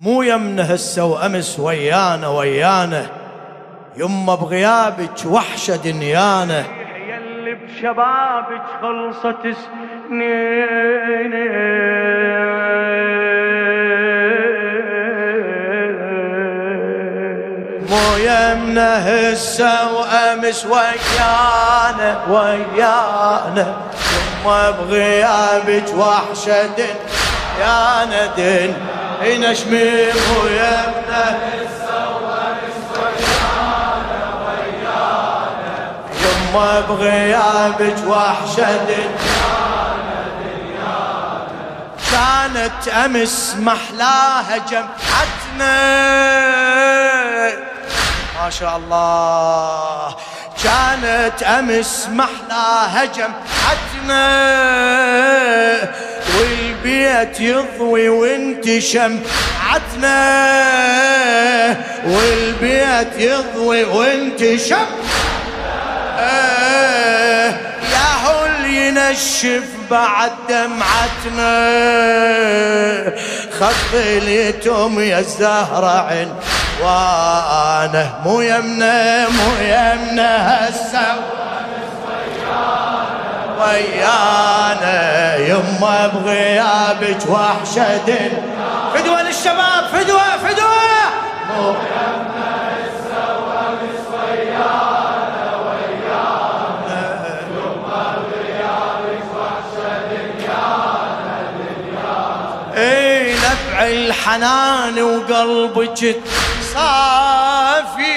مو يمنا هسه وامس ويانا ويانا يما بغيابك وحشه دنيانا. يلي بشبابك خلصت سنين مو يمنا هسه وامس ويانا ويانا يما بغيابك وحشه دنيانا دن هنا شميم ويمنا يما بغيابك وحشة كانت أمس محلاها جمعتنا. ما شاء الله. كانت أمس محلاها جمعتنا. والبيت يضوي وانت شمعتنا والبيت يضوي وانت شمعتنا يا هو اللي ينشف بعد دمعتنا خط يا الزهرة عين. وأنا مو يمنا مو يمنا هسه. ويانا يما بغيابك وحشة فدوة للشباب فدوة فدوة الحنان وقلبك صافي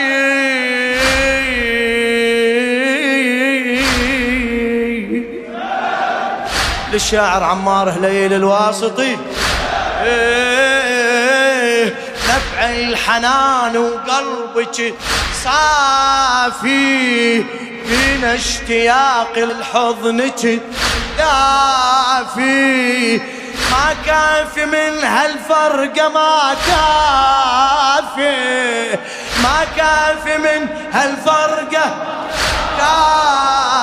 للشاعر عمار هليل الواسطي. إيه نفع الحنان وقلبك صافي فينا اشتياق لحضنك دافي ما كافي من هالفرقة ما كافي. ما كافي من هالفرقة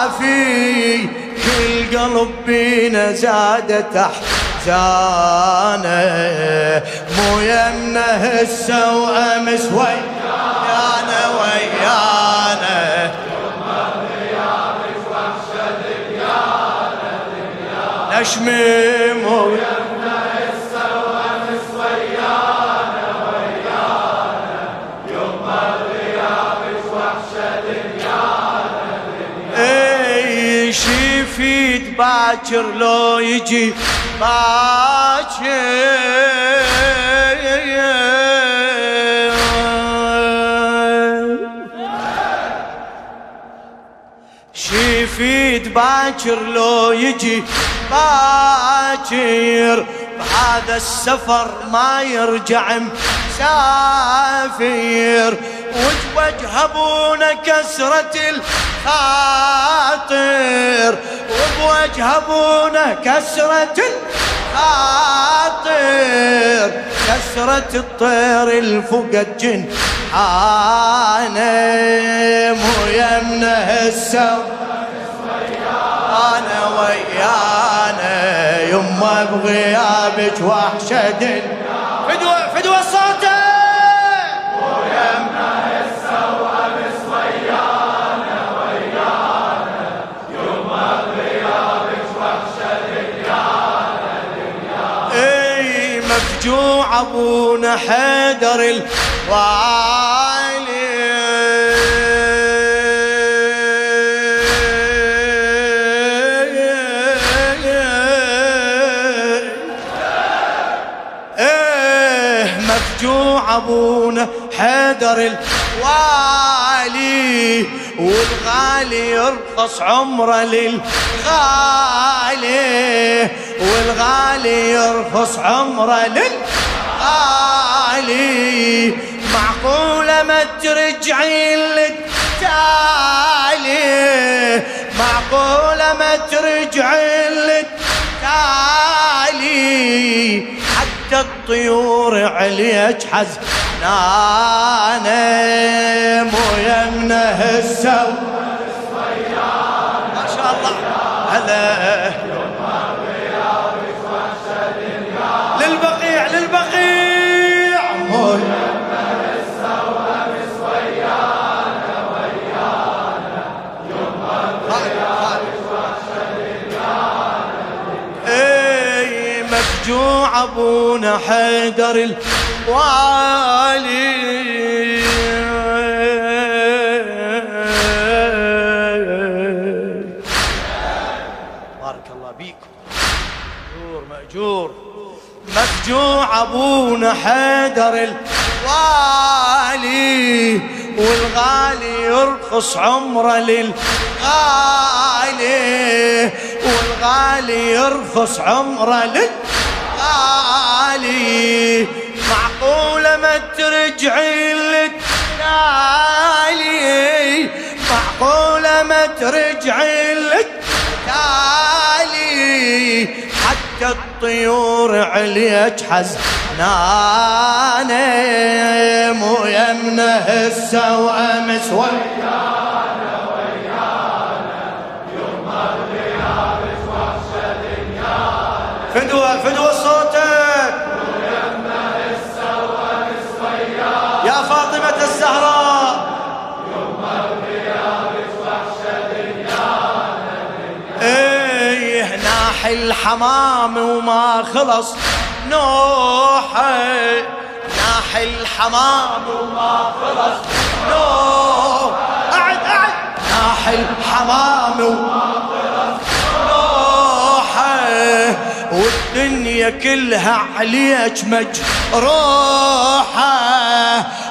كافي. كل قلب بينا زادت احزانه مو يمنا هسه وامس ويانا ويانا. نشمم اي باكر لو يجي باكر. شي يفيد باكر لو يجي باكر. بهذا السفر ما يرجع مسافر. وجوجه ابونا كسرة الخاطر؟ وبوجه ابونا كسرة الخاطر كسرة الطير الفقد جن أنا مو يمنا هسه أنا ويانا يما بغيابك وحشة دن فدوه فدوه صوته. حيدر الوالي. إيه مفجوع أبونا حيدر الوالي والغالي يرخص عمره للغالي والغالي يرخص عمره للغالي معقولة ما ترجعين لك تالي. معقولة ما ترجعين لك تالي. حتى الطيور عليك حزنانة. مو يمنا هسه ما شاء الله. هلا. ابونا حيدر الوالي. بارك الله بيكم مأجور مأجور. مفجوع أبونا حيدر الوالي والغالي يرخص عمره للغالي والغالي يرخص عمره للغالي معقولة ما ترجعي للتالي معقولة ما ترجعي للتالي حتى الطيور عليك حزنانة. مو يمنه هسه وامس ويانا فدوة فدوة صوتك ناحي الحمام وما خلص. نوحه ناحي الحمام وما خلص. نوح قعد قعد ناحي الحمام وما خلص. والدنيا كلها عليك مجروحة.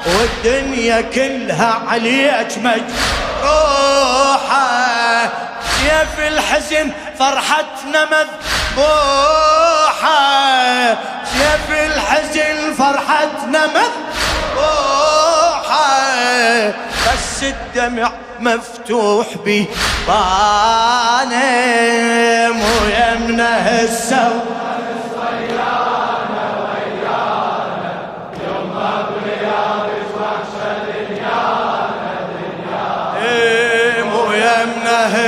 والدنيا كلها عليك مجروحة. سيف الحزن فرحتنا مذبوحة. سيف الحزن فرحتنا مذبوحة. بس الدمع مفتوح بي بانم ويمنه السو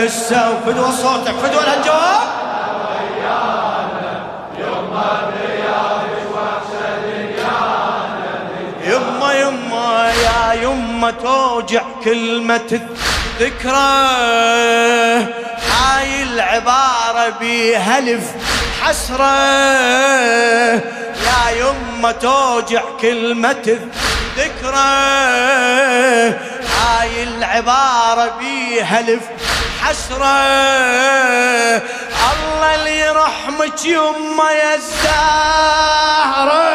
يمنه السو فدوى صوتك فدوى الجواب يما يما يا يما توجع كلمة الذكرى. هاي العبارة بهلف حسرة. يا يما توجع كلمة الذكرى. هاي العبارة بهلف حسرة. الله اللي يرحمك يما يا الزهرة.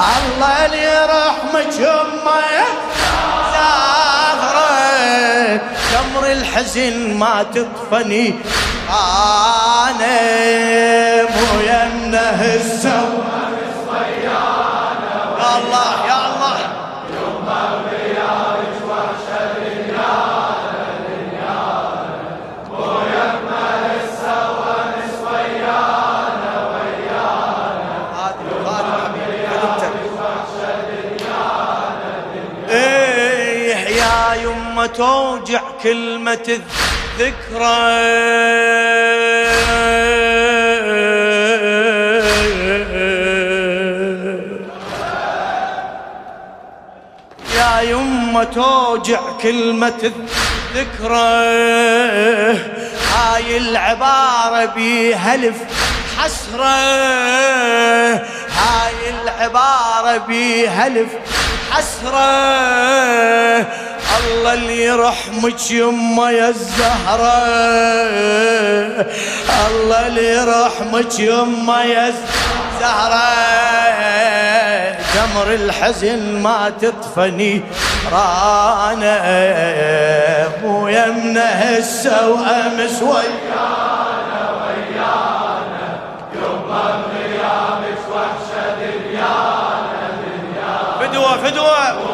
الله اللي يرحمك يما يا زهرة جمر الحزن ما تطفني أنا مو يمنه السو يا الله توجع كلمة الذكرى يا يمه توجع كلمة الذكرى هاي العبارة بهلف حسرة. هاي العبارة حسرة. الله اللي يرحمك يما يا الزهرة. الله اللي يرحمك يما يا الزهرة. جمر الحزن ما تطفني رانا. مو يمنه هسه وامس ويانا فدوة فدوة ما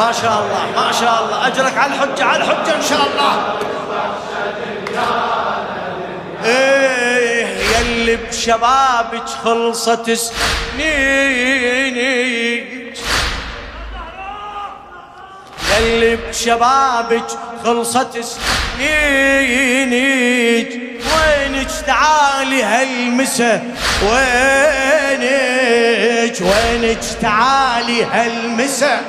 ما شاء الله ما شاء الله. أجرك على الحجة على الحجة إن شاء الله. إيه يلي بشبابك خلصت سنينك. يلي بشبابك خلصت سنينك. وينك تعالي هالمسا وينك وينك تعالي هالمسا.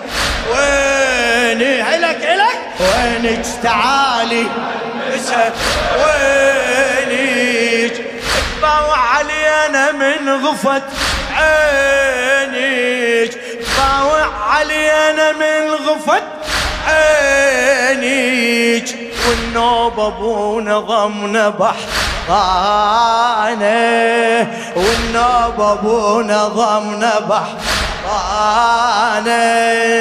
وينك؟ هلك هلك وينك؟ تعالي. وينك؟ علينا من غفت عينيك باوع علينا من غفت عينيك والنوب أبونا ضمنا بحرانة. والنوب أبونا ضمنا بحرانة. مو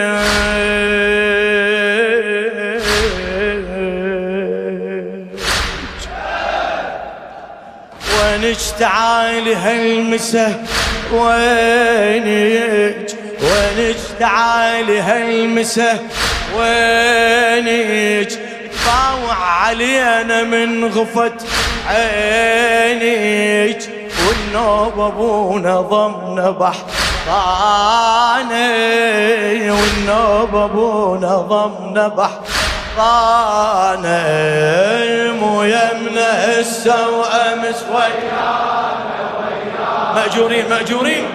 وينك تعالي هالمسه وينك وينك تعالي هالمسه وينك طاوع علينا من غفت عينك والنوب أبونا ضمنا بحراني والنوب أبونا ضمنا بحراني مو يمنا هسه وامس ويانا مأجورين مأجورين.